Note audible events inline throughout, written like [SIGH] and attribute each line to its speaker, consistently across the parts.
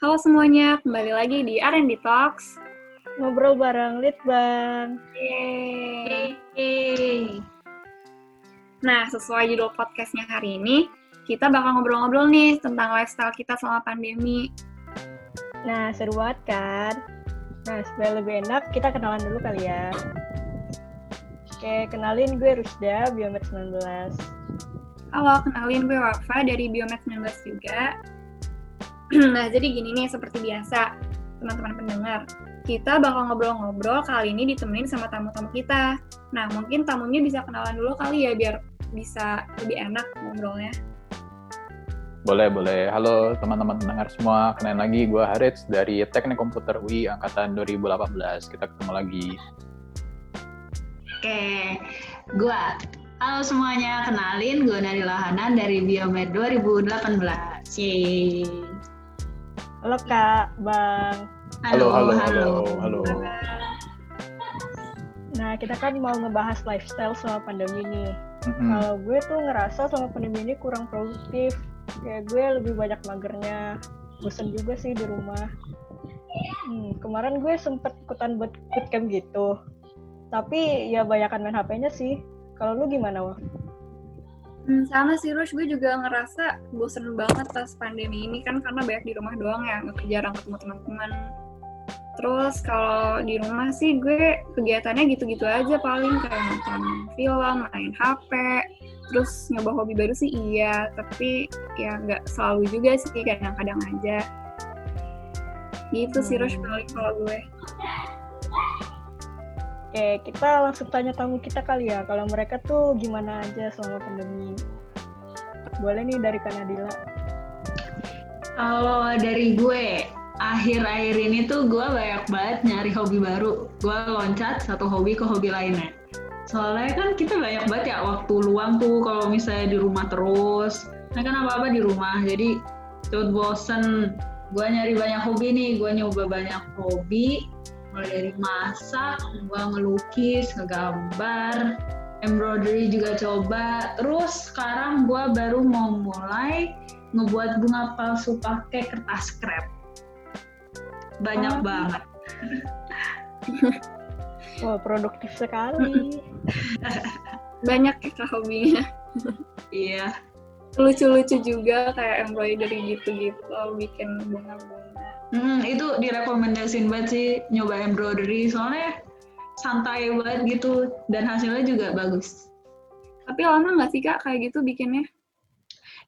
Speaker 1: Halo semuanya, kembali lagi di R&D Talks.
Speaker 2: Ngobrol bareng Litbang.
Speaker 1: Yeay. Nah, sesuai judul podcastnya hari ini, kita bakal ngobrol-ngobrol nih tentang lifestyle kita selama pandemi.
Speaker 2: Nah, seru banget kan? Nah, supaya lebih enak, kita kenalan dulu kali ya. Oke, kenalin gue Rusda, Biomed 19.
Speaker 1: Halo, kenalin gue Wafa dari Biomed 19 juga. [CLEARS THROAT] nah, jadi gini nih, seperti biasa, teman-teman pendengar. Kita bakal ngobrol-ngobrol kali ini ditemenin sama tamu-tamu kita. Nah, mungkin tamunya bisa kenalan dulu kali ya, biar bisa lebih enak ngobrolnya.
Speaker 3: Boleh, boleh. Halo teman-teman pendengar semua. Kenalin lagi, gue Harits dari Teknik Komputer UI Angkatan 2018. Kita ketemu lagi.
Speaker 4: Oke, gua. Halo semuanya, kenalin gue Nadila Hanan dari Biomed 2018. Yeay.
Speaker 2: Halo Kak, Bang.
Speaker 3: Halo, halo, halo, halo.
Speaker 2: Nah, kita kan mau ngebahas lifestyle selama pandemi nih.
Speaker 3: Mm-mm.
Speaker 2: Kalau gue tuh ngerasa selama pandemi ini kurang produktif. Kayak gue lebih banyak magernya. Bosen juga sih di rumah. Hmm, kemarin gue sempet ikutan buat bootcamp gitu. Tapi ya banyakan main HP-nya sih. Kalau lu gimana, Wah?
Speaker 1: Hmm, sama sih Rush, gue juga ngerasa bosen banget pas pandemi ini kan karena banyak di rumah doang ya, nggak jarang ketemu teman-teman. Terus kalau di rumah sih gue kegiatannya gitu-gitu aja paling kayak nonton film, main HP, terus nyoba hobi baru sih iya, tapi ya nggak selalu juga sih, kadang-kadang aja. Gitu sih Rush paling kalau gue.
Speaker 2: Oke, kita langsung tanya tamu kita kali ya. Kalau mereka tuh gimana aja selama pandemi? Boleh nih dari Kak Nadila.
Speaker 4: Kalau dari gue, akhir-akhir ini tuh gue banyak banget nyari hobi baru. Gue loncat satu hobi ke hobi lainnya. Soalnya kan kita banyak banget ya waktu luang tuh kalau misalnya di rumah terus. Nah kan apa-apa di rumah, jadi cepet bosen. Gue nyari banyak hobi nih, gue nyoba banyak hobi. Mulai dari masak, gue ngelukis, ngegambar, embroidery juga coba. Terus sekarang gue baru mau mulai ngebuat bunga palsu pakai kertas krep. Banyak
Speaker 2: Oh.
Speaker 4: banget. [LAUGHS]
Speaker 2: Wah, produktif sekali. [LAUGHS]
Speaker 1: Banyak ya hobinya.
Speaker 4: Iya.
Speaker 1: Lucu-lucu juga kayak embroidery gitu-gitu, bikin bunga-bunga.
Speaker 4: Hmm, itu direkomendasin banget sih nyoba embroidery soalnya santai banget gitu dan hasilnya juga bagus.
Speaker 1: Tapi lama nggak sih Kak kayak gitu bikinnya?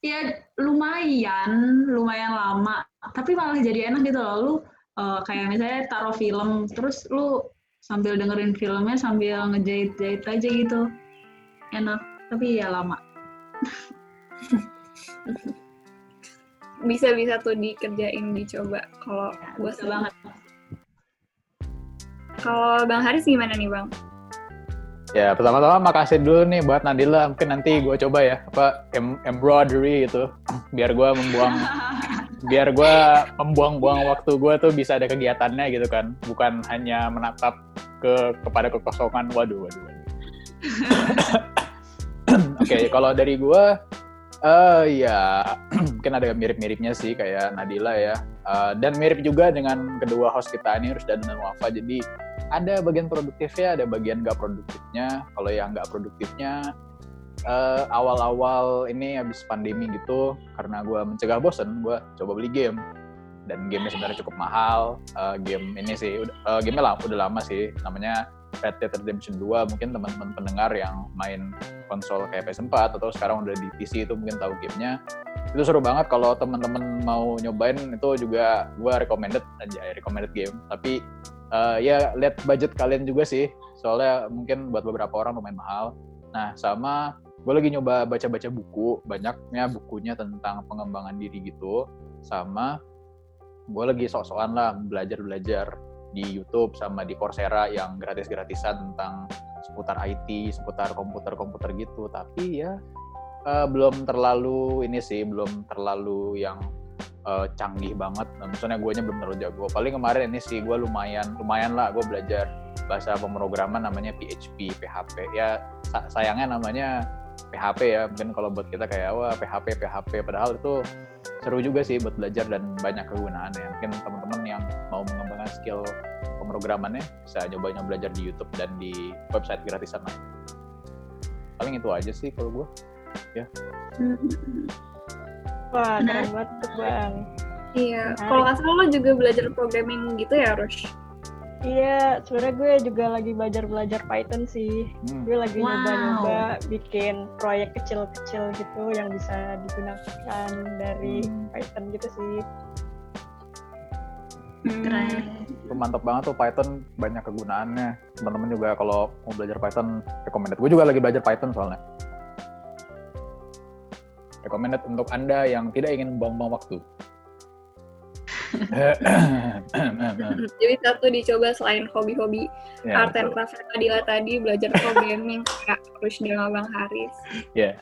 Speaker 4: Ya lumayan, lumayan lama. Tapi malah jadi enak gitu loh. Lu eh, kayak misalnya taruh film, terus lu sambil dengerin filmnya sambil ngejahit-jahit aja gitu. Enak, tapi ya lama. [LAUGHS]
Speaker 1: Bisa-bisa tuh dikerjain, dicoba. Kalau gue
Speaker 4: Bisa banget.
Speaker 1: Kalau Bang Haris gimana nih Bang?
Speaker 3: Ya, pertama-tama makasih dulu nih buat Nadila. Mungkin nanti gue coba ya, apa em- embroidery itu, biar gue membuang, [LAUGHS] biar gue membuang-buang waktu gue tuh bisa ada kegiatannya gitu kan, bukan hanya menatap ke kepada kekosongan. Waduh, waduh. waduh. [LAUGHS] Oke, kalau dari gue, eh ya [CLEARS THROAT] mungkin ada mirip-miripnya sih kayak Nadila ya, Eh, dan mirip juga dengan kedua host kita ini Rusdan dan Wafa. Jadi ada bagian produktifnya, ada bagian nggak produktifnya. Kalau yang nggak produktifnya, eh, awal-awal ini habis pandemi gitu, karena gue mencegah bosen, gue coba beli game. Dan gamenya sebenarnya cukup mahal. Eh, game ini sih, eh, gamenya lama, udah lama sih, namanya Red Dead Redemption 2. Mungkin teman-teman pendengar yang main konsol kayak PS4 atau sekarang udah di PC itu mungkin tahu gamenya. Itu seru banget kalau teman-teman mau nyobain itu juga gue recommended aja, recommended game. Tapi Eh, ya lihat budget kalian juga sih soalnya mungkin buat beberapa orang lumayan mahal nah sama gue lagi nyoba baca-baca buku banyaknya bukunya tentang pengembangan diri gitu sama gue lagi sok-sokan lah belajar-belajar di YouTube sama di Coursera yang gratis-gratisan tentang seputar IT seputar komputer-komputer gitu tapi ya eh, belum terlalu ini sih belum terlalu yang eh, canggih banget. Nah, misalnya gue belum terlalu jago. Paling kemarin ini sih gue lumayan, lumayan lah gue belajar bahasa pemrograman namanya PHP, PHP. Ya sa- sayangnya namanya PHP ya. Mungkin kalau buat kita kayak wah PHP, PHP. Padahal itu seru juga sih buat belajar dan banyak kegunaannya. Mungkin teman-teman yang mau mengembangkan skill pemrogramannya bisa nyoba-nyoba belajar di YouTube dan di website gratisan lain. Paling itu aja sih kalau gue. [LAUGHS]
Speaker 2: Wah,
Speaker 4: Nah.
Speaker 2: keren banget tuh bang.
Speaker 1: Iya, kalau nggak salah lo juga belajar programming gitu ya, Rush?
Speaker 2: Iya, sebenarnya gue juga lagi belajar-belajar Python sih.
Speaker 3: Hmm.
Speaker 2: Gue lagi
Speaker 4: Wow.
Speaker 2: nyoba-nyoba bikin proyek kecil-kecil gitu yang bisa digunakan dari
Speaker 3: Hmm.
Speaker 2: Python gitu sih.
Speaker 4: Keren.
Speaker 3: Itu mantap banget tuh Python banyak kegunaannya. Teman-teman juga kalau mau belajar Python recommended. Gue juga lagi belajar Python soalnya. Recommended untuk Anda yang tidak ingin buang-buang waktu. [COUGHS]
Speaker 1: Jadi satu dicoba selain hobi-hobi
Speaker 3: ya,
Speaker 1: art and craft Adila tadi, belajar programming [LAUGHS] kayak Rush sama Bang Haris.
Speaker 3: Ya,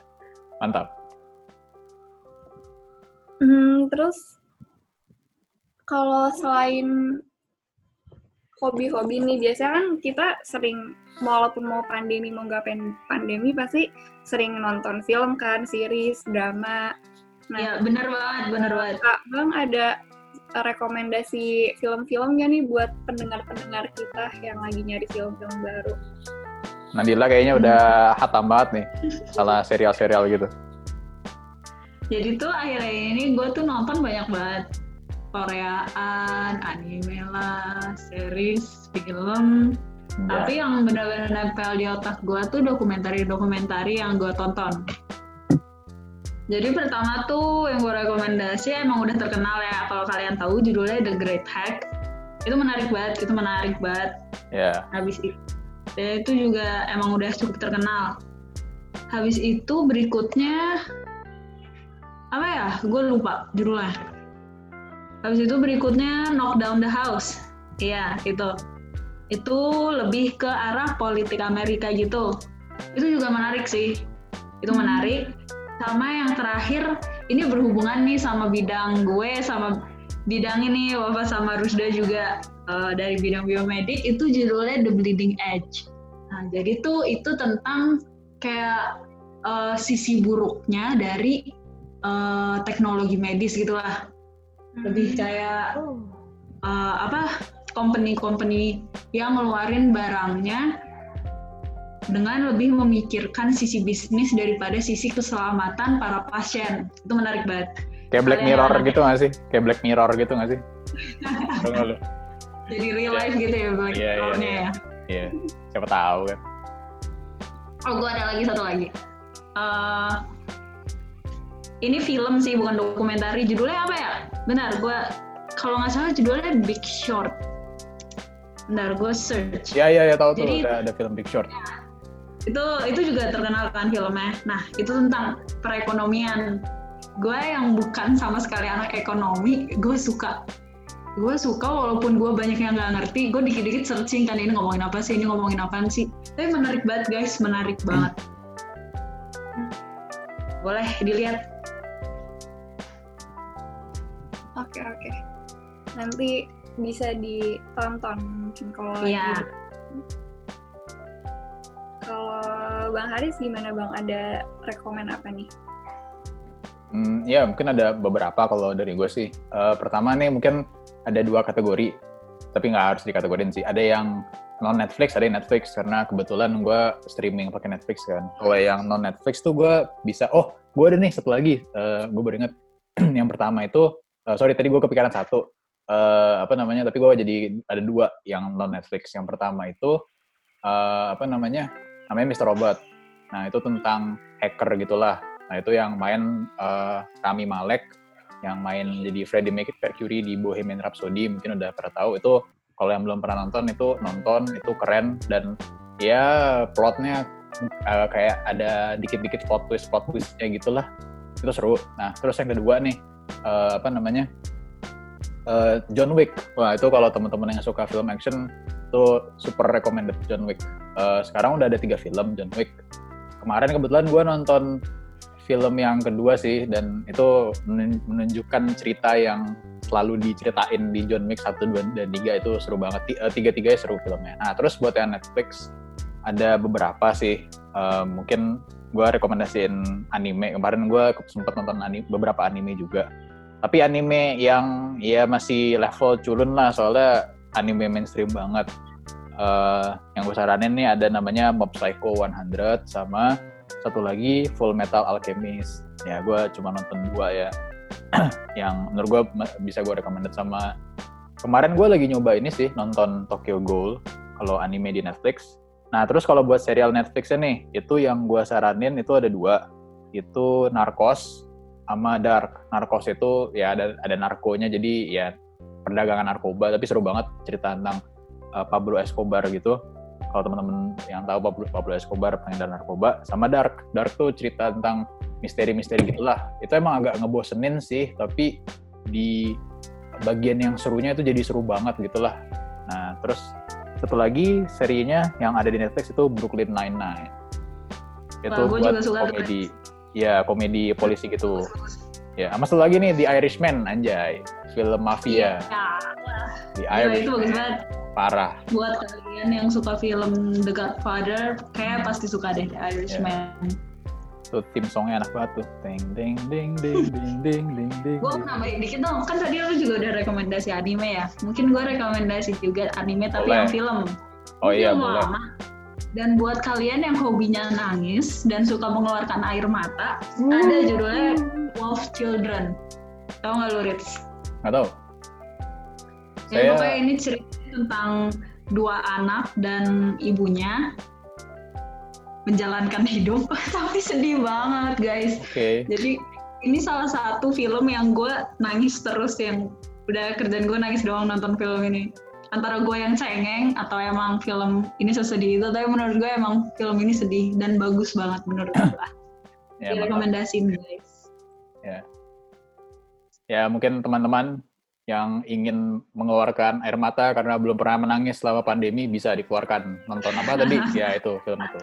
Speaker 3: mantap.
Speaker 1: Hmm, terus kalau selain hobi-hobi nih, biasanya kan kita sering, walaupun mau pandemi, mau nggak pandemi, pasti sering nonton film kan, series, drama. Nah,
Speaker 4: Ya bener banget, bener banget.
Speaker 1: Kak Bang ada rekomendasi film-film nggak nih buat pendengar-pendengar kita yang lagi nyari film-film baru?
Speaker 3: Nadila kayaknya udah hatam banget nih salah serial-serial gitu.
Speaker 4: Jadi tuh akhir-akhir ini gue tuh nonton banyak banget Koreaan, anime lah, series, film.
Speaker 3: Ya.
Speaker 4: Tapi yang benar-benar nempel di otak gue tuh dokumentari-dokumentari yang gue tonton. Jadi pertama tuh yang gue rekomendasi emang udah terkenal ya. Kalau kalian tahu judulnya The Great Hack. Itu menarik banget, itu menarik banget.
Speaker 3: Ya,
Speaker 4: Habis itu, dan itu juga emang udah cukup terkenal. Habis itu berikutnya apa ya? Gue lupa judulnya. Habis itu berikutnya Knock Down the House. Iya, itu. Itu lebih ke arah politik Amerika gitu. Itu juga menarik sih. Itu menarik. Sama yang terakhir, ini berhubungan nih sama bidang gue, sama bidang ini, Wafa sama Rusda juga eh, dari bidang biomedik, itu judulnya The Bleeding Edge. Nah, jadi tuh itu tentang kayak eh, sisi buruknya dari eh, teknologi medis gitu lah. Lebih kayak
Speaker 2: Oh.
Speaker 4: eh, apa company-company yang ngeluarin barangnya dengan lebih memikirkan sisi bisnis daripada sisi keselamatan para pasien. Itu menarik banget.
Speaker 3: kayak Black
Speaker 4: Kalian-
Speaker 3: Mirror gitu nggak sih? Kayak Black Mirror gitu nggak sih?
Speaker 4: Jadi real life gitu ya Black
Speaker 3: Iya, iya,
Speaker 4: Mirror-nya
Speaker 3: iya.
Speaker 4: ya.
Speaker 3: Iya, siapa tahu kan.
Speaker 4: Oh, gue ada lagi satu lagi. Eh, ini film sih, bukan dokumentari. Judulnya apa ya? Benar, gue kalau nggak salah judulnya Big Short. Bentar, gue search.
Speaker 3: Iya, iya, ya tahu tuh
Speaker 4: Jadi-
Speaker 3: ada, ada film Big Short.
Speaker 4: Itu itu juga terkenal kan filmnya. Nah, itu tentang perekonomian. Gue yang bukan sama sekali anak ekonomi, gue suka. Gue suka walaupun gue banyak yang nggak ngerti, gue dikit-dikit searching kan ini ngomongin apa sih, ini ngomongin apaan sih. Tapi menarik banget guys, menarik banget. Boleh dilihat.
Speaker 1: Oke oke. Nanti bisa ditonton mungkin kalau lagi- Kalau Bang Haris gimana Bang? Ada rekomen apa nih?
Speaker 3: Hmm, ya mungkin ada beberapa kalau dari gue sih. Eh, pertama nih mungkin ada dua kategori, tapi nggak harus dikategorin sih. Ada yang non Netflix, ada yang Netflix karena kebetulan gue streaming pakai Netflix kan. Kalau yang non Netflix tuh gue bisa, oh gue ada nih satu lagi. Eh, gue baru ingat [CLEARS THROAT] yang pertama itu, eh, sorry tadi gue kepikiran satu. Eh, apa namanya? Tapi gue jadi ada dua yang non Netflix. Yang pertama itu eh, apa namanya? Namanya Mr. Robot. Nah itu tentang hacker gitulah. Nah itu yang main eh, Rami Malek, yang main jadi Freddie Mercury di Bohemian Rhapsody, mungkin udah pernah tahu. Itu kalau yang belum pernah nonton itu nonton, itu keren dan ya plotnya eh, kayak ada dikit-dikit plot twist plot twistnya gitulah. Itu seru. Nah terus yang kedua nih eh, apa namanya Eh, John Wick. Wah itu kalau teman-teman yang suka film action itu super recommended John Wick. Eh, sekarang udah ada tiga film John Wick kemarin kebetulan gue nonton film yang kedua sih dan itu menun- menunjukkan cerita yang selalu diceritain di John Wick 1, 2, dan 3 itu seru banget. Eh, Tiga-tiganya seru filmnya. Nah terus buat yang Netflix ada beberapa sih. Eh, mungkin gue rekomendasiin anime. Kemarin gue sempat nonton anime, beberapa anime juga. tapi anime yang ya masih level culun lah soalnya anime mainstream banget. Uh, yang gue saranin nih ada namanya Mob Psycho 100 sama satu lagi Full Metal Alchemist. Ya gue cuma nonton dua ya. [CLEARS THROAT] yang menurut gue bisa gue rekomendasi sama kemarin gue lagi nyoba ini sih nonton Tokyo Ghoul kalau anime di Netflix. Nah terus kalau buat serial Netflix nih itu yang gue saranin itu ada dua itu Narcos sama Dark. Narcos itu ya ada ada narkonya jadi ya perdagangan narkoba tapi seru banget cerita tentang uh, Pablo Escobar gitu. Kalau teman-teman yang tahu Pablo, Pablo Escobar pengedar narkoba sama Dark. Dark tuh cerita tentang misteri-misteri gitulah. Itu emang agak ngebosenin sih, tapi di bagian yang serunya itu jadi seru banget gitulah. Nah, terus satu lagi serinya yang ada di Netflix itu Brooklyn Nine-Nine. Itu Wah, buat komedi. Ya, komedi polisi gitu. Ya, sama satu lagi nih The Irishman, anjay. Film mafia.
Speaker 4: Ya.
Speaker 3: The Irishman.
Speaker 4: itu bagus banget.
Speaker 3: Parah.
Speaker 4: Buat kalian yang suka film The Godfather, kayak pasti suka deh The Irishman. Yeah
Speaker 3: tuh tim songnya enak banget tuh ding ding ding ding ding ding ding ding
Speaker 4: gue nambahin dikit dong kan tadi lu juga udah rekomendasi anime ya mungkin gue rekomendasi juga anime tapi boleh. yang film
Speaker 3: oh iya boleh lama.
Speaker 4: dan buat kalian yang hobinya nangis dan suka mengeluarkan air mata hmm. ada judulnya Wolf Children tau gak lu Ritz?
Speaker 3: Gak tau
Speaker 4: ya Saya... pokoknya ini cerita tentang dua anak dan ibunya menjalankan hidup. [LAUGHS] Tapi sedih banget guys.
Speaker 3: Okay.
Speaker 4: jadi ini salah satu film yang gue nangis terus yang udah kerjaan gue nangis doang nonton film ini. Antara gue yang cengeng atau emang film ini sesedih itu tapi menurut gue emang film ini sedih dan bagus banget menurut gue [COUGHS] ya, direkomendasiin guys.
Speaker 3: Ya ya mungkin teman-teman yang ingin mengeluarkan air mata karena belum pernah menangis selama pandemi bisa dikeluarkan nonton apa tadi [LAUGHS] ya itu film itu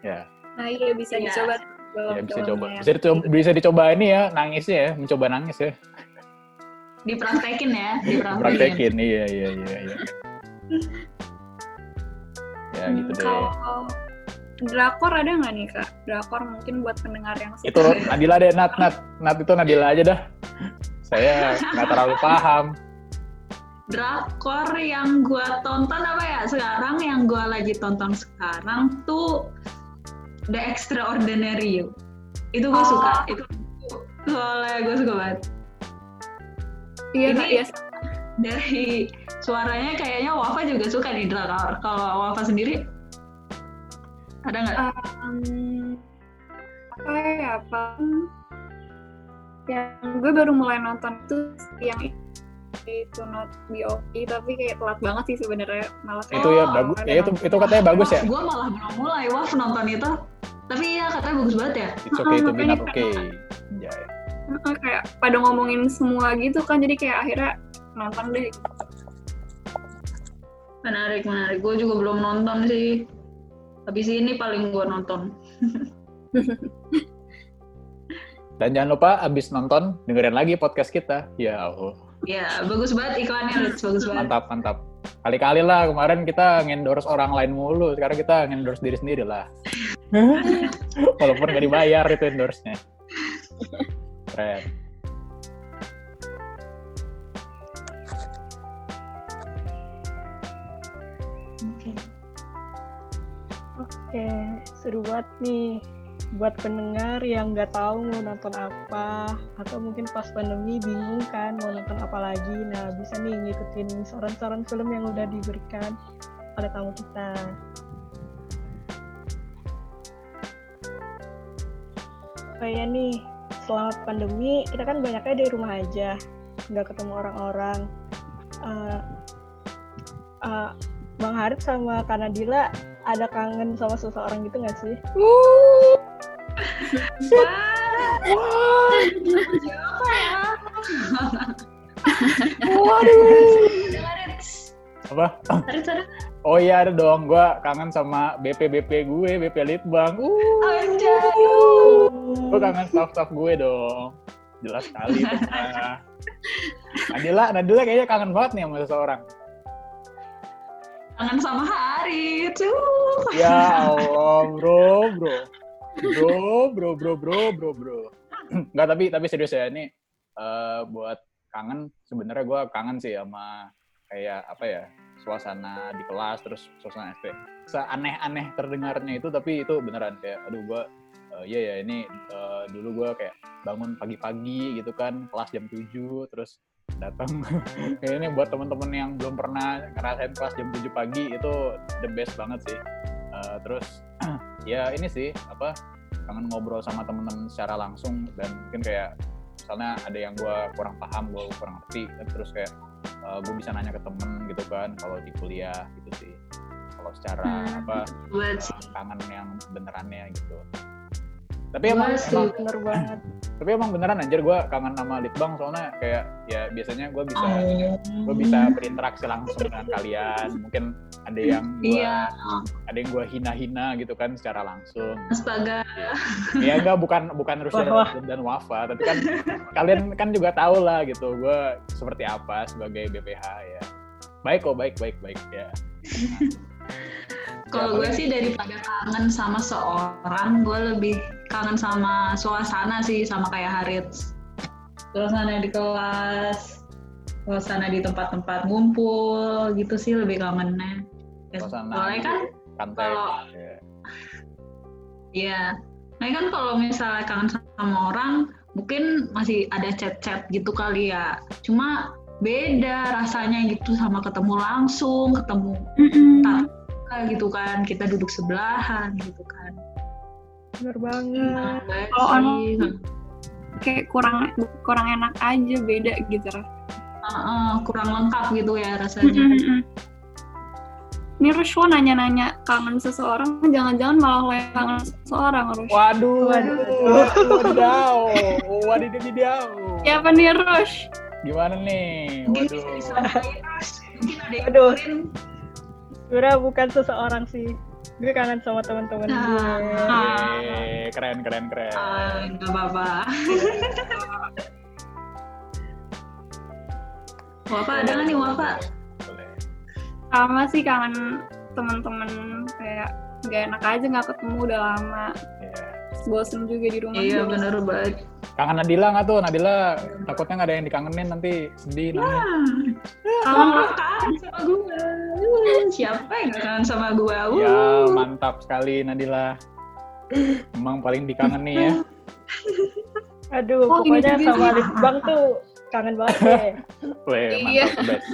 Speaker 3: Ya.
Speaker 1: Nah iya bisa ya. dicoba.
Speaker 3: Ya, bisa coba. Bisa dicoba, bisa dicoba ini ya, nangisnya ya, mencoba nangis ya.
Speaker 4: Dipraktekin ya, [LAUGHS]
Speaker 3: dipraktekin. iya, iya, iya. iya. ya hmm, gitu deh.
Speaker 1: Kalau drakor ada nggak nih kak? Drakor mungkin buat pendengar yang
Speaker 3: suka. Itu Nadila deh, Nat, Nat, Nat itu Nadila aja dah. Saya nggak terlalu paham.
Speaker 4: Drakor yang gue tonton apa ya sekarang yang gue lagi tonton sekarang tuh The Extraordinary You. Itu gue oh. suka. Itu soalnya gue suka banget.
Speaker 1: Iya, Ini iya.
Speaker 4: dari suaranya kayaknya Wafa juga suka nih drakor. Kalau Wafa sendiri ada nggak? Um,
Speaker 1: apa ya apa? Yang gue baru mulai nonton itu yang itu not be okay tapi kayak telat banget sih sebenarnya. Malah
Speaker 3: itu ya bagus. ya itu itu katanya bagus ya.
Speaker 4: Gue malah belum mulai wah nonton itu. Tapi iya katanya bagus banget ya.
Speaker 3: It's okay to be not okay. ya,
Speaker 1: kayak pada ngomongin semua gitu kan jadi kayak akhirnya nonton deh.
Speaker 4: Menarik menarik. Gue juga belum nonton sih. Habis ini paling gue nonton [LAUGHS]
Speaker 3: dan jangan lupa abis nonton dengerin lagi podcast kita ya Allah
Speaker 4: Ya, bagus banget iklannya, Rich. Bagus banget.
Speaker 3: Mantap, mantap. Kali-kali lah kemarin kita ngendorse orang lain mulu, sekarang kita ngendorse diri sendiri lah. [LAUGHS] Walaupun nggak dibayar itu endorse-nya. Keren.
Speaker 2: Oke. Oke, seru banget nih buat pendengar yang nggak tahu mau nonton apa atau mungkin pas pandemi bingung kan mau nonton apa lagi. Nah bisa nih ngikutin saran-saran film yang udah diberikan oleh tamu kita. Kayak nih selama pandemi kita kan banyaknya di rumah aja. Nggak ketemu orang-orang. Uh, uh, Bang Harit sama Kanadila ada kangen sama seseorang gitu nggak sih?
Speaker 4: Wah.
Speaker 3: Ya? Waduh. Apa? Oh iya ada dong, gue kangen sama BP BP gue, BP Litbang.
Speaker 4: Uh.
Speaker 3: Gue kangen staff-staff gue dong. Jelas sekali. Nadila, Nadila kayaknya kangen banget nih sama seseorang.
Speaker 4: Kangen sama Hari, tuh.
Speaker 3: Ya Allah, bro, bro bro, bro, bro, bro, bro, bro. [CLEARS THROAT] Enggak tapi tapi serius ya ini eh, buat kangen sebenarnya gue kangen sih sama kayak apa ya suasana di kelas terus suasana SD seaneh-aneh terdengarnya itu tapi itu beneran kayak aduh gue eh, iya ya ini eh, dulu gue kayak bangun pagi-pagi gitu kan kelas jam 7 terus datang. [LAUGHS] Ini buat teman-teman yang belum pernah ngerasain kelas jam 7 pagi itu the best banget sih. Eh, terus ya ini sih apa kangen ngobrol sama teman-teman secara langsung dan mungkin kayak misalnya ada yang gue kurang paham gue kurang ngerti terus kayak gue bisa nanya ke temen gitu kan kalau di kuliah gitu sih kalau secara
Speaker 1: Hmm.
Speaker 3: apa uh, kangen yang benerannya gitu tapi
Speaker 4: Gua
Speaker 3: emang,
Speaker 4: sih.
Speaker 3: emang
Speaker 2: bener [CLEARS THROAT] banget.
Speaker 3: Tapi emang beneran anjir gue kangen sama litbang soalnya kayak ya biasanya gue bisa gue bisa berinteraksi langsung dengan kalian. Mungkin ada yang gue
Speaker 4: Iya,
Speaker 3: ada yang gue hina-hina gitu kan secara langsung.
Speaker 4: Astaga.
Speaker 3: ya enggak bukan bukan
Speaker 2: Wah,
Speaker 3: dan, dan Wafa tapi kan kalian kan juga tahu lah gitu gue seperti apa sebagai BPH ya. Baik kok baik baik baik ya [LAUGHS]
Speaker 4: Kalau gue sih daripada kangen sama seorang, gue lebih kangen sama suasana sih, sama kayak Harits. Suasana di kelas, suasana di tempat-tempat ngumpul, gitu sih lebih kangennya. Ya,
Speaker 3: Suasana
Speaker 4: Soalnya kan, kalau-
Speaker 3: ya.
Speaker 4: ya, nah kan kalau misalnya kangen sama orang, mungkin masih ada chat-chat gitu kali ya. Cuma beda rasanya gitu sama ketemu langsung, ketemu
Speaker 1: Mm-mm.
Speaker 4: Tak. Gitu kan, kita duduk sebelahan gitu kan.
Speaker 2: bener banget
Speaker 4: Banget
Speaker 1: Kalau
Speaker 4: sih.
Speaker 1: orang- kayak kurang kurang enak aja beda gitu
Speaker 4: Heeh, kurang lengkap gitu ya rasanya.
Speaker 1: Mm-mm. Ini Rushwa nanya-nanya kangen seseorang, jangan-jangan malah lo yang kangen seseorang, Rush.
Speaker 3: waduh
Speaker 2: Waduh.
Speaker 3: wadidaw wadidaw
Speaker 1: Siapa nih, Rush?
Speaker 3: gimana nih waduh
Speaker 4: disampaikan, Ros. Mungkin ada yang
Speaker 2: Sebenarnya bukan seseorang sih gue kangen sama teman-teman
Speaker 4: Nah.
Speaker 2: gue
Speaker 3: Eh, keren keren keren
Speaker 4: Ah, nggak apa-apa. [LAUGHS] Wafa ada nggak nih Wafa?
Speaker 3: Boleh.
Speaker 1: Sama sih kangen teman-teman kayak gak enak aja nggak ketemu udah lama.
Speaker 3: Iya.
Speaker 1: Bosen juga di rumah.
Speaker 4: Iya bener banget.
Speaker 3: kangen Nadila nggak tuh Nadila takutnya nggak ada yang dikangenin nanti sedih nanti
Speaker 1: Kangen
Speaker 4: Kamu kangen sama gue. Siapa yang kangen sama gue? Uh.
Speaker 3: ya mantap sekali Nadila emang paling dikangeni ya [LAUGHS]
Speaker 2: aduh
Speaker 1: Oh, ini
Speaker 2: pokoknya
Speaker 1: juga
Speaker 2: sama
Speaker 1: sih.
Speaker 2: Litbang tuh kangen banget deh [LAUGHS]
Speaker 3: Weh,
Speaker 1: Iya.
Speaker 3: mantap best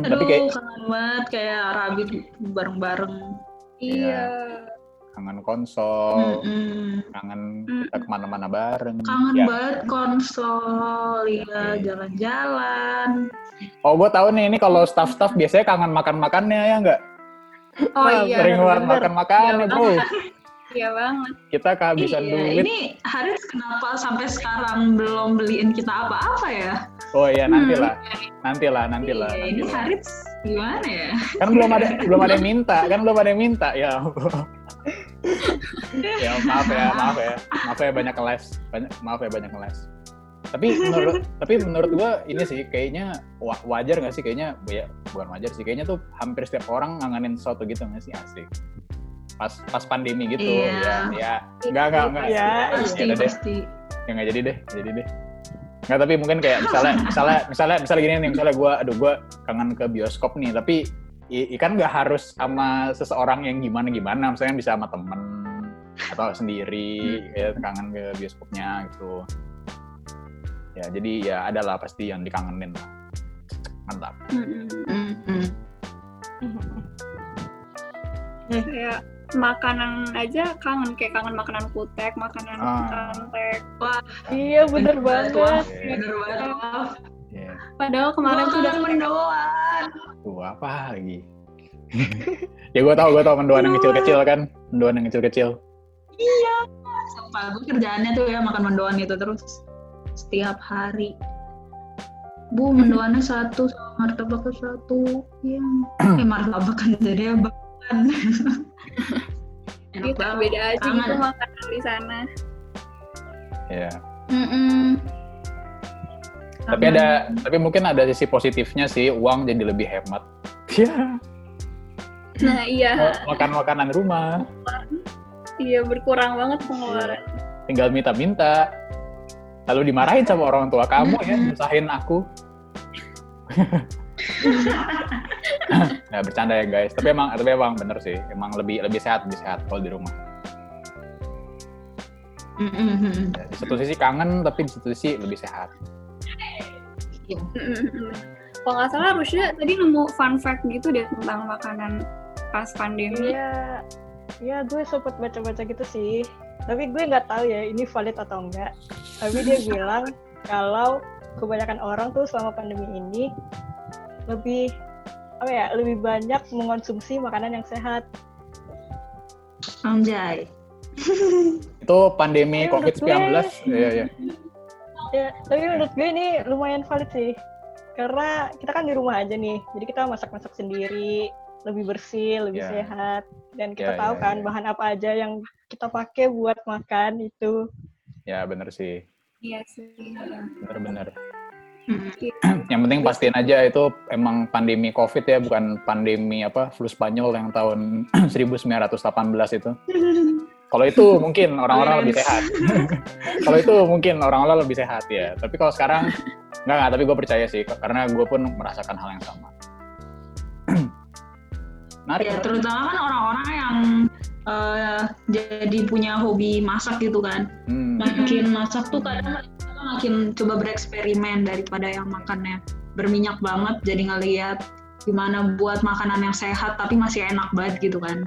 Speaker 4: Aduh,
Speaker 3: tapi kayak
Speaker 4: kangen banget kayak Rabit bareng-bareng.
Speaker 1: Iya.
Speaker 3: Kangen konsol
Speaker 4: Mm-mm.
Speaker 3: kangen kita ke mana-mana bareng
Speaker 4: Kangen
Speaker 3: Ya.
Speaker 4: banget konsol, ya jalan-jalan.
Speaker 3: oh gue tahu nih ini kalau staff-staff biasanya kangen makan-makannya ya nggak
Speaker 1: Oh
Speaker 2: Wah,
Speaker 1: iya.
Speaker 3: sering
Speaker 2: bener.
Speaker 3: makan-makan nih bro
Speaker 1: Iya banget.
Speaker 3: kita kehabisan
Speaker 4: iya,
Speaker 3: duit
Speaker 4: ini Haris kenapa sampai sekarang belum beliin kita apa-apa ya?
Speaker 3: oh iya
Speaker 1: Hmm.
Speaker 3: nantilah nantilah nantilah
Speaker 4: Iya, ini
Speaker 3: nantilah.
Speaker 4: Haris gimana ya?
Speaker 3: kan belum ada belum ada yang minta kan belum ada yang minta ya. Ya maaf ya maaf ya. Maaf ya banyak les banyak maaf ya banyak les tapi menurut tapi menurut gua ini sih kayaknya wa- wajar nggak sih? Kayaknya ya bukan wajar sih. Kayaknya tuh hampir setiap orang ngangenin sesuatu gitu nggak sih asik pas pas pandemi gitu
Speaker 4: Iya.
Speaker 3: ya. Ya nggak nggak nggak.
Speaker 2: Iya,
Speaker 4: Pasti,
Speaker 3: Ya udah deh.
Speaker 4: pasti.
Speaker 3: ya nggak jadi deh jadi deh. Nggak tapi mungkin kayak misalnya misalnya misalnya misalnya gini nih. Misalnya gue aduh gue kangen ke bioskop nih tapi i, i- kan nggak harus sama seseorang yang gimana gimana misalnya bisa sama temen atau sendiri ya kangen ke bioskopnya gitu ya jadi ya ada lah pasti yang dikangenin lah mantap
Speaker 1: Mm-mm.
Speaker 4: Mm-mm.
Speaker 1: Kayak makanan aja kangen kayak kangen makanan kutek, makanan
Speaker 3: Ah.
Speaker 1: kantek.
Speaker 2: iya bener
Speaker 4: Wah,
Speaker 2: banget
Speaker 3: Iya.
Speaker 4: Bener banget.
Speaker 1: Padahal kemarin tuh udah
Speaker 4: mendoan.
Speaker 3: Tuh apa lagi [LAUGHS] ya gue tau gue tau mendoan yang kecil-kecil kan mendoan yang kecil-kecil
Speaker 4: Iya. Sumpah, gue kerjaannya tuh ya makan mendoan itu terus setiap hari. Bu, mendoannya satu, sama martabaknya satu. Iya. [CLEARS THROAT] Eh, martabak kan jadi bahkan. [LAUGHS] Enak
Speaker 1: gitu,
Speaker 4: banget.
Speaker 1: beda aja gitu makanan di sana.
Speaker 3: ya
Speaker 4: Mm-mm.
Speaker 3: Tapi ada tapi mungkin ada sisi positifnya sih uang jadi lebih hemat [LAUGHS] ya
Speaker 1: Nah iya, [LAUGHS]
Speaker 3: makan makanan rumah
Speaker 1: iya berkurang banget pengeluaran.
Speaker 3: tinggal minta-minta Lalu dimarahin sama orang tua kamu ya, [LAUGHS] nyusahin aku. Nggak bercanda ya guys. Tapi emang, tapi emang bener sih. Emang lebih lebih sehat, lebih sehat kalau di rumah. Ya, di satu sisi kangen, tapi di satu sisi lebih sehat.
Speaker 1: Mm-mm. Kalau nggak salah Rusya tadi nemu fun fact gitu deh tentang makanan pas pandemi.
Speaker 2: Iya, ya gue sempet baca-baca gitu sih. Tapi gue nggak tahu ya ini valid atau enggak. Tapi dia [LAUGHS] bilang kalau kebanyakan orang tuh selama pandemi ini lebih apa ya lebih banyak mengonsumsi makanan yang sehat.
Speaker 4: Anjay.
Speaker 3: Itu pandemi
Speaker 2: Ya, menurut
Speaker 3: COVID-19.
Speaker 2: gue.
Speaker 3: Iya, iya.
Speaker 2: Ya, tapi menurut gue ini lumayan valid sih. Karena kita kan di rumah aja nih, jadi kita masak-masak sendiri, lebih bersih, lebih
Speaker 3: Ya.
Speaker 2: sehat, dan kita
Speaker 3: Ya,
Speaker 2: tahu
Speaker 3: ya,
Speaker 2: kan
Speaker 3: ya.
Speaker 2: bahan apa aja yang kita pakai buat makan itu.
Speaker 3: Ya, bener sih.
Speaker 1: Iya sih.
Speaker 3: Bener-bener.
Speaker 4: Mm. [CLEARS THROAT]
Speaker 3: Yang penting pastiin aja itu emang pandemi COVID ya, bukan pandemi apa flu Spanyol yang tahun [CLEARS THROAT] 1918 itu. [LAUGHS] Kalau itu mungkin orang-orang lebih sehat. kalau itu mungkin orang-orang lebih sehat ya. Tapi kalau sekarang enggak enggak, tapi gue percaya sih karena gue pun merasakan hal yang sama. [CLEARS THROAT] Menarik.
Speaker 4: Ya, terutama kan orang-orang yang eh, jadi punya hobi masak gitu kan.
Speaker 3: Hmm,
Speaker 4: Makin masak tuh kadang makin coba bereksperimen daripada yang makannya berminyak banget jadi ngeliat gimana buat makanan yang sehat tapi masih enak banget gitu kan.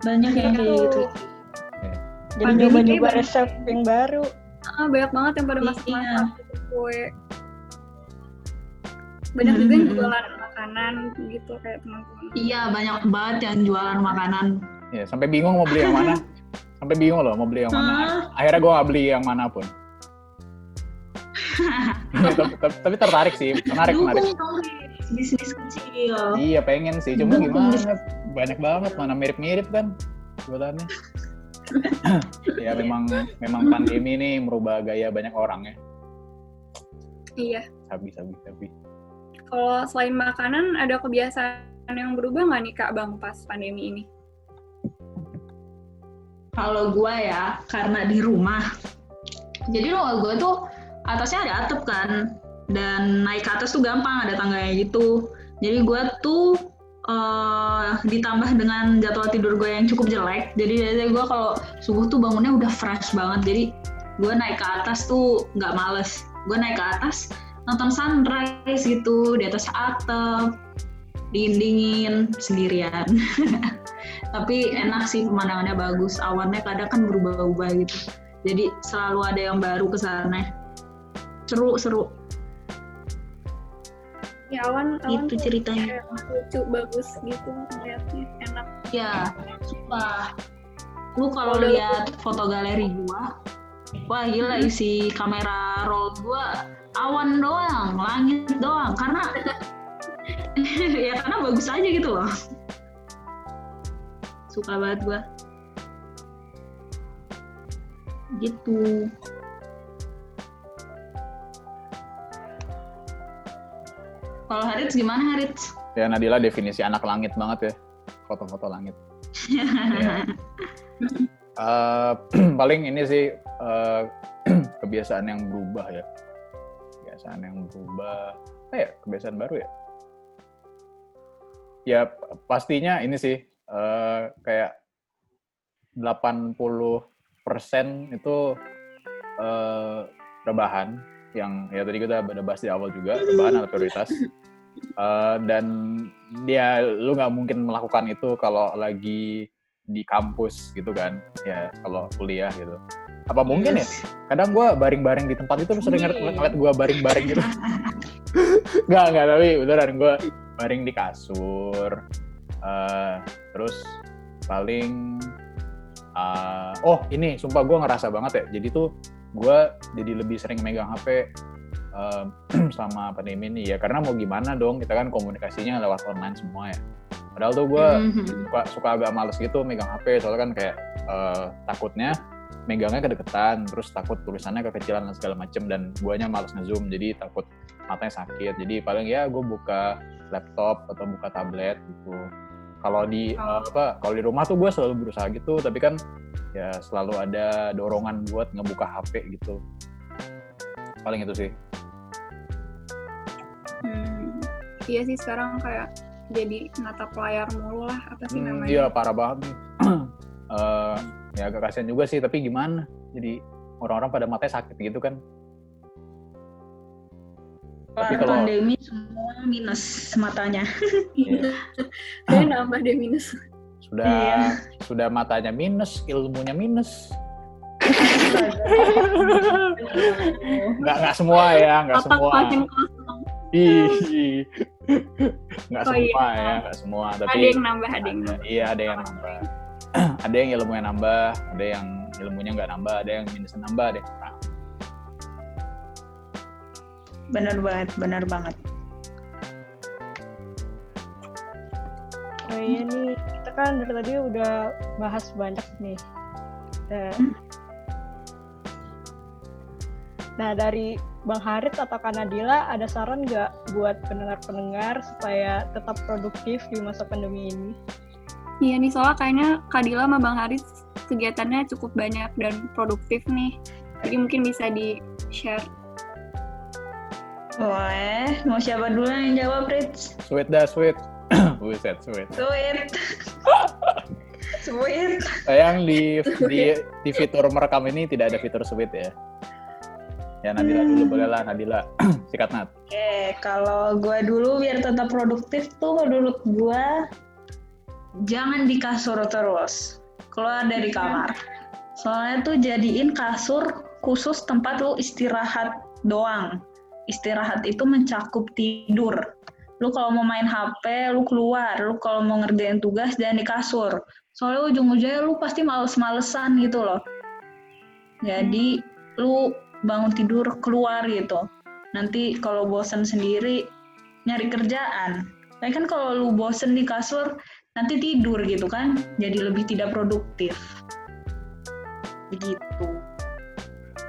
Speaker 4: Banyak yang kayak gitu.
Speaker 2: Jadi nyoba-nyoba resep yang baru.
Speaker 1: Ah, banyak banget yang pada
Speaker 4: Iya.
Speaker 1: masak-masak gitu, kue. Banyak juga yang
Speaker 4: Mm-mm.
Speaker 1: jualan makanan gitu kayak teman-teman.
Speaker 4: Iya banyak banget yang jualan makanan.
Speaker 3: ya, sampai bingung mau beli yang mana. Sampai bingung loh mau beli yang mana.
Speaker 4: Hah?
Speaker 3: Akhirnya gue nggak beli yang mana pun. [LAUGHS] tapi, tapi, tapi tertarik sih, menarik menarik.
Speaker 4: Bisnis kecil.
Speaker 3: Iya pengen sih, cuma gimana? Banyak banget, mana mirip-mirip kan jualannya. [LAUGHS] ya memang memang pandemi ini merubah gaya banyak orang ya.
Speaker 1: Iya.
Speaker 3: Sabi sabi sabi.
Speaker 1: Kalau selain makanan, ada kebiasaan yang berubah nggak nih Kak Bang pas pandemi ini?
Speaker 4: Kalau gua ya karena di rumah. Jadi rumah gua tuh atasnya ada atap kan dan naik ke atas tuh gampang ada tangganya gitu. Jadi gua tuh eh, ditambah dengan jadwal tidur gue yang cukup jelek. Jadi dari gue kalau subuh tuh bangunnya udah fresh banget. Jadi gue naik ke atas tuh nggak males. Gue naik ke atas nonton sunrise gitu di atas atap, dingin sendirian. [LAUGHS] Tapi enak sih pemandangannya bagus. Awannya kadang kan berubah-ubah gitu. Jadi selalu ada yang baru ke sana. Seru seru.
Speaker 1: Ya awan, awan
Speaker 4: Itu ceritanya.
Speaker 1: kayak lucu, bagus gitu ngeliatnya, enak.
Speaker 4: Ya, sumpah. Lu kalau
Speaker 1: Kalau
Speaker 4: lihat foto galeri gua, wah gila isi kamera roll gua awan doang, langit doang. Karena [LAUGHS] ya karena bagus aja gitu loh. Suka banget gua. Gitu. Kalau Harits gimana Harits?
Speaker 3: Ya Nadila definisi anak langit banget ya, foto-foto langit. Iya. [LAUGHS] Eh, [CLEARS THROAT] paling ini sih eh, [CLEARS THROAT] kebiasaan yang berubah ya, kebiasaan yang berubah. Apa ya kebiasaan baru ya? Ya pastinya ini sih eh, kayak 80% itu eh, rebahan yang ya tadi kita udah bahas di awal juga rebahan adalah prioritas. Eh, dan dia lu nggak mungkin melakukan itu kalau lagi di kampus gitu kan. Ya kalau kuliah gitu. Apa mungkin ya? Kadang gue baring-baring di tempat itu lu sering ngeliat, gue baring-baring gitu. [LAUGHS] Nggak nggak tapi beneran gue baring di kasur Eh, terus paling eh, oh ini sumpah gue ngerasa banget ya. Jadi tuh gue jadi lebih sering megang HP eh, [CLEARS THROAT] sama pandemi ini ya karena mau gimana dong kita kan komunikasinya lewat online semua ya. Padahal tuh gue
Speaker 4: Mhm.
Speaker 3: suka, suka agak males gitu megang HP soalnya kan kayak eh, takutnya megangnya kedeketan terus takut tulisannya kekecilan dan segala macem dan guanya males ngezoom jadi takut matanya sakit. Jadi paling ya gue buka laptop atau buka tablet gitu kalau di eh, apa kalau di rumah tuh gue selalu berusaha gitu tapi kan ya selalu ada dorongan buat ngebuka HP gitu. Paling itu sih.
Speaker 1: Hmm, iya sih sekarang kayak jadi natap layar mulu lah apa sih
Speaker 3: Hmm,
Speaker 1: namanya?
Speaker 3: iya parah banget [CLEARS THROAT] Eh, ya agak kasihan juga sih tapi gimana? Jadi orang-orang pada matanya sakit gitu kan tapi kalau-
Speaker 4: pandemi semua minus matanya.
Speaker 3: Iya. [LAUGHS]
Speaker 1: Kayak nambah deh minus.
Speaker 3: sudah
Speaker 4: Iya.
Speaker 3: sudah matanya minus ilmunya minus nggak nggak semua ya nggak semua. Ih, nggak
Speaker 1: Oh,
Speaker 3: semua
Speaker 1: iya.
Speaker 3: ya nggak semua
Speaker 1: Ada
Speaker 3: tapi
Speaker 1: yang nambah, ada yang
Speaker 3: ada-
Speaker 1: nambah.
Speaker 3: iya ada yang nambah [CLEARS THROAT] ada yang ilmunya nambah ada yang ilmunya nggak nambah ada yang minusnya nambah deh
Speaker 4: Bener banget, bener banget.
Speaker 2: Oh iya nih, kita kan dari tadi udah bahas banyak nih. Nah,
Speaker 4: Hmm.
Speaker 2: nah dari Bang Harit atau Kanadila ada saran nggak buat pendengar-pendengar supaya tetap produktif di masa pandemi ini?
Speaker 1: Iya nih soalnya kayaknya Kadila sama Bang Haris kegiatannya cukup banyak dan produktif nih. Jadi mungkin bisa di-share.
Speaker 4: Boleh, mau siapa dulu yang jawab, Rich?
Speaker 3: sweet dah sweet [CLEARS THROAT] Buset, sweet.
Speaker 4: Sweet. [LAUGHS] Sweet.
Speaker 3: Sayang di, di di fitur merekam ini tidak ada fitur sweet ya. Ya Nadila dulu boleh lah Nadila. [CLEARS THROAT] Sikat Nat.
Speaker 4: Oke, kalau gue dulu biar tetap produktif tuh menurut gue jangan di kasur terus. Keluar dari kamar. Soalnya tuh jadiin kasur khusus tempat lu istirahat doang. Istirahat itu mencakup tidur. Lu kalau mau main HP, lu keluar. Lu kalau mau ngerjain tugas, jangan di kasur. Soalnya ujung-ujungnya lu pasti males-malesan gitu loh. Jadi, lu bangun tidur keluar gitu nanti kalau bosen sendiri nyari kerjaan. Tapi kan kalau lu bosen di kasur nanti tidur gitu kan, jadi lebih tidak produktif. Begitu.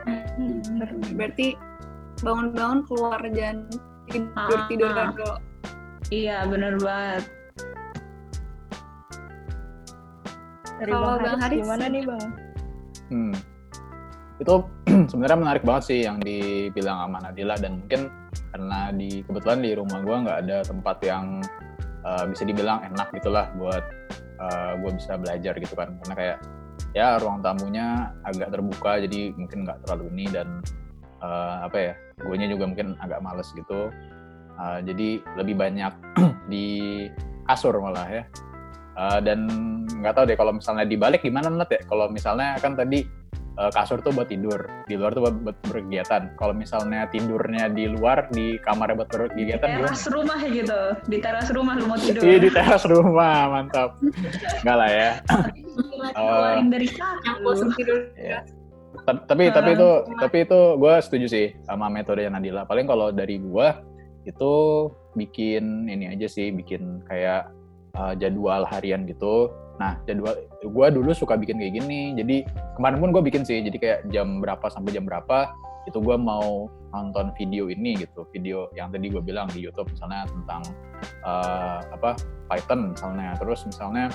Speaker 1: Hmm, ber- berarti bangun-bangun keluar jangan tidur
Speaker 4: Ah,
Speaker 1: tidur
Speaker 4: ah.
Speaker 1: dulu.
Speaker 4: Iya bener banget.
Speaker 2: Dari
Speaker 1: Kalau
Speaker 2: Bang
Speaker 1: Bang
Speaker 2: Haris gimana nih Bang?
Speaker 3: Hmm. Itu [CLEARS THROAT] sebenarnya menarik banget sih yang dibilang sama Nadila dan mungkin karena di kebetulan di rumah gua nggak ada tempat yang uh, bisa dibilang enak gitulah buat uh, gue bisa belajar gitu kan karena kayak ya ruang tamunya agak terbuka jadi mungkin nggak terlalu ini dan uh, apa ya guanya juga mungkin agak males gitu Uh, jadi lebih banyak [CLEARS THROAT] di kasur malah ya Uh, dan nggak tahu deh kalau misalnya dibalik gimana Nat ya kalau misalnya kan tadi uh, kasur tuh buat tidur di luar tuh buat, buat berkegiatan kalau misalnya tidurnya di luar di kamar buat berkegiatan gimana?
Speaker 4: Teras rumah gitu, di teras rumah lu mau tidur.
Speaker 3: Iya di teras rumah mantap nggak lah ya
Speaker 4: Keluarin dari
Speaker 1: bosan tidur.
Speaker 3: Iya. Ta- tapi tapi itu tapi itu gue setuju sih sama metode Nadila. Paling kalau dari gue itu bikin ini aja sih bikin kayak uh, jadwal harian gitu. Nah jadwal gue dulu suka bikin kayak gini. Jadi kemarin pun gue bikin sih. Jadi kayak jam berapa sampai jam berapa itu gue mau nonton video ini gitu. Video yang tadi gue bilang di YouTube misalnya tentang uh, apa Python misalnya. Terus misalnya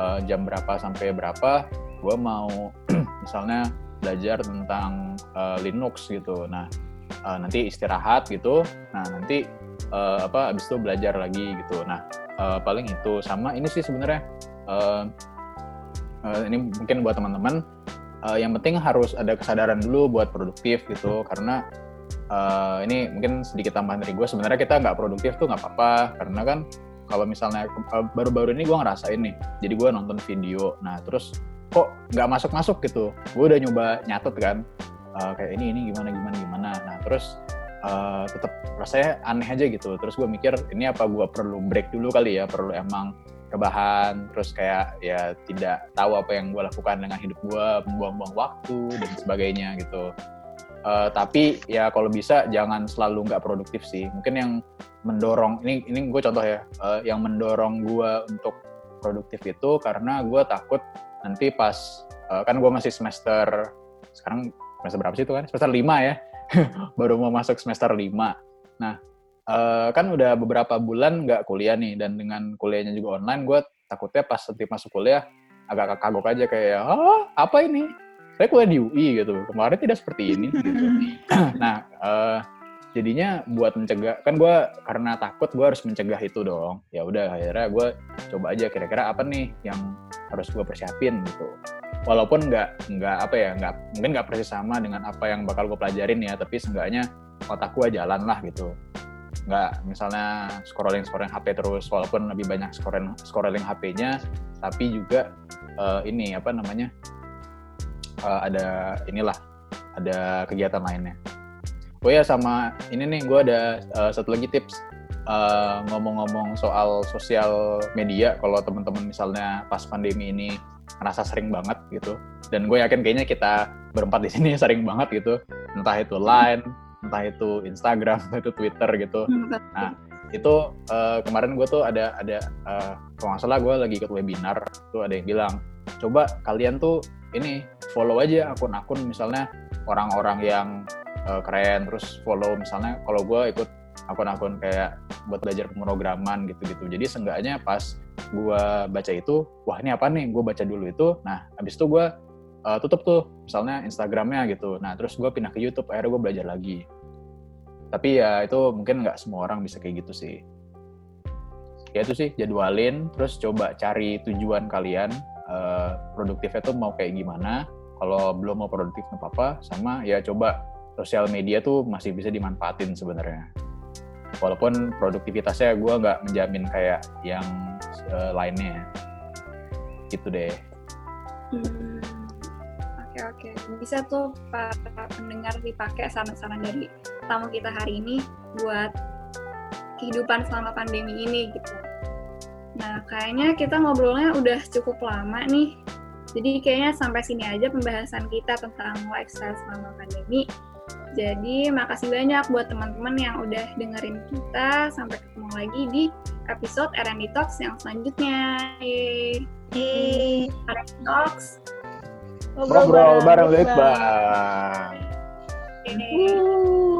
Speaker 3: uh, jam berapa sampai berapa gue mau [CLEARS THROAT] misalnya belajar tentang uh, Linux gitu. Nah, uh, nanti istirahat gitu. Nah, nanti uh, apa abis itu belajar lagi gitu. Nah, uh, paling itu. Sama ini sih sebenarnya uh, uh, ini mungkin buat teman-teman. Uh, yang penting harus ada kesadaran dulu buat produktif gitu. Karena uh, ini mungkin sedikit tambahan dari gue sebenarnya kita nggak produktif tuh nggak apa-apa. Karena kan kalau misalnya baru-baru ini gue ngerasain nih. Jadi gue nonton video. Nah terus kok nggak masuk-masuk gitu. Gue udah nyoba nyatet kan uh, kayak ini ini gimana gimana gimana. Nah terus uh, tetap rasanya aneh aja gitu. Terus gue mikir ini apa gue perlu break dulu kali ya? Perlu emang rebahan terus kayak ya tidak tahu apa yang gue lakukan dengan hidup gue membuang-buang waktu dan sebagainya gitu. Uh, tapi ya kalau bisa jangan selalu nggak produktif sih. Mungkin yang mendorong ini ini gue contoh ya uh, yang mendorong gue untuk produktif itu karena gue takut nanti pas uh, kan gue masih semester sekarang semester berapa sih itu kan? Semester 5 ya. [LAUGHS] Baru mau masuk semester 5 nah uh, kan udah beberapa bulan nggak kuliah nih dan dengan kuliahnya juga online gue takutnya pas nanti masuk kuliah agak kagok aja kayak ah apa ini? Saya kuliah di UI gitu. Kemarin tidak seperti ini gitu. [CLEARS THROAT] Nah uh, jadinya buat mencegah kan gue karena takut gue harus mencegah itu dong. Ya udah akhirnya gue coba aja kira-kira apa nih yang harus gue persiapin gitu. Walaupun nggak nggak apa ya nggak mungkin nggak persis sama dengan apa yang bakal gue pelajarin ya tapi seenggaknya otak gue jalan lah gitu. Nggak misalnya scrolling scrolling HP terus walaupun lebih banyak scrolling scrolling HP-nya tapi juga uh, ini apa namanya uh, ada inilah ada kegiatan lainnya oh ya sama ini nih gue ada uh, satu lagi tips. Uh, ngomong-ngomong soal sosial media kalau teman-teman misalnya pas pandemi ini ngerasa sering banget gitu dan gue yakin kayaknya kita berempat di sini [LAUGHS] sering banget gitu. Entah itu Line entah itu Instagram entah itu Twitter gitu. Hmm, nah itu uh, kemarin gue tuh ada ada uh, kalau nggak salah gue lagi ikut webinar tuh ada yang bilang coba kalian tuh ini follow aja akun-akun misalnya orang-orang yang uh, keren. Terus follow misalnya kalau gue ikut akun-akun kayak buat belajar pemrograman gitu-gitu. Jadi seenggaknya pas gue baca itu wah ini apa nih? Gue baca dulu itu. Nah habis itu gue uh, tutup tuh misalnya Instagramnya gitu. Nah terus gue pindah ke YouTube akhirnya gue belajar lagi. Tapi ya itu mungkin nggak semua orang bisa kayak gitu sih. Ya itu sih jadwalin terus coba cari tujuan kalian uh, produktifnya tuh mau kayak gimana. Kalau belum mau produktif nggak apa-apa. Sama ya coba sosial media tuh masih bisa dimanfaatin sebenarnya. Walaupun produktivitasnya gue nggak menjamin kayak yang uh, lainnya. Gitu deh.
Speaker 1: Hmm, oke oke, bisa tuh para pendengar dipakai saran-saran dari tamu kita hari ini buat kehidupan selama pandemi ini gitu. Nah, kayaknya kita ngobrolnya udah cukup lama nih. Jadi kayaknya sampai sini aja pembahasan kita tentang lifestyle selama pandemi. Jadi makasih banyak buat teman-teman yang udah dengerin kita. Sampai ketemu lagi di episode R&D Talks yang selanjutnya. Yeay.
Speaker 2: Yeay.
Speaker 1: R&D Talks.
Speaker 3: Ngobrol bareng Bang.
Speaker 1: Yeay.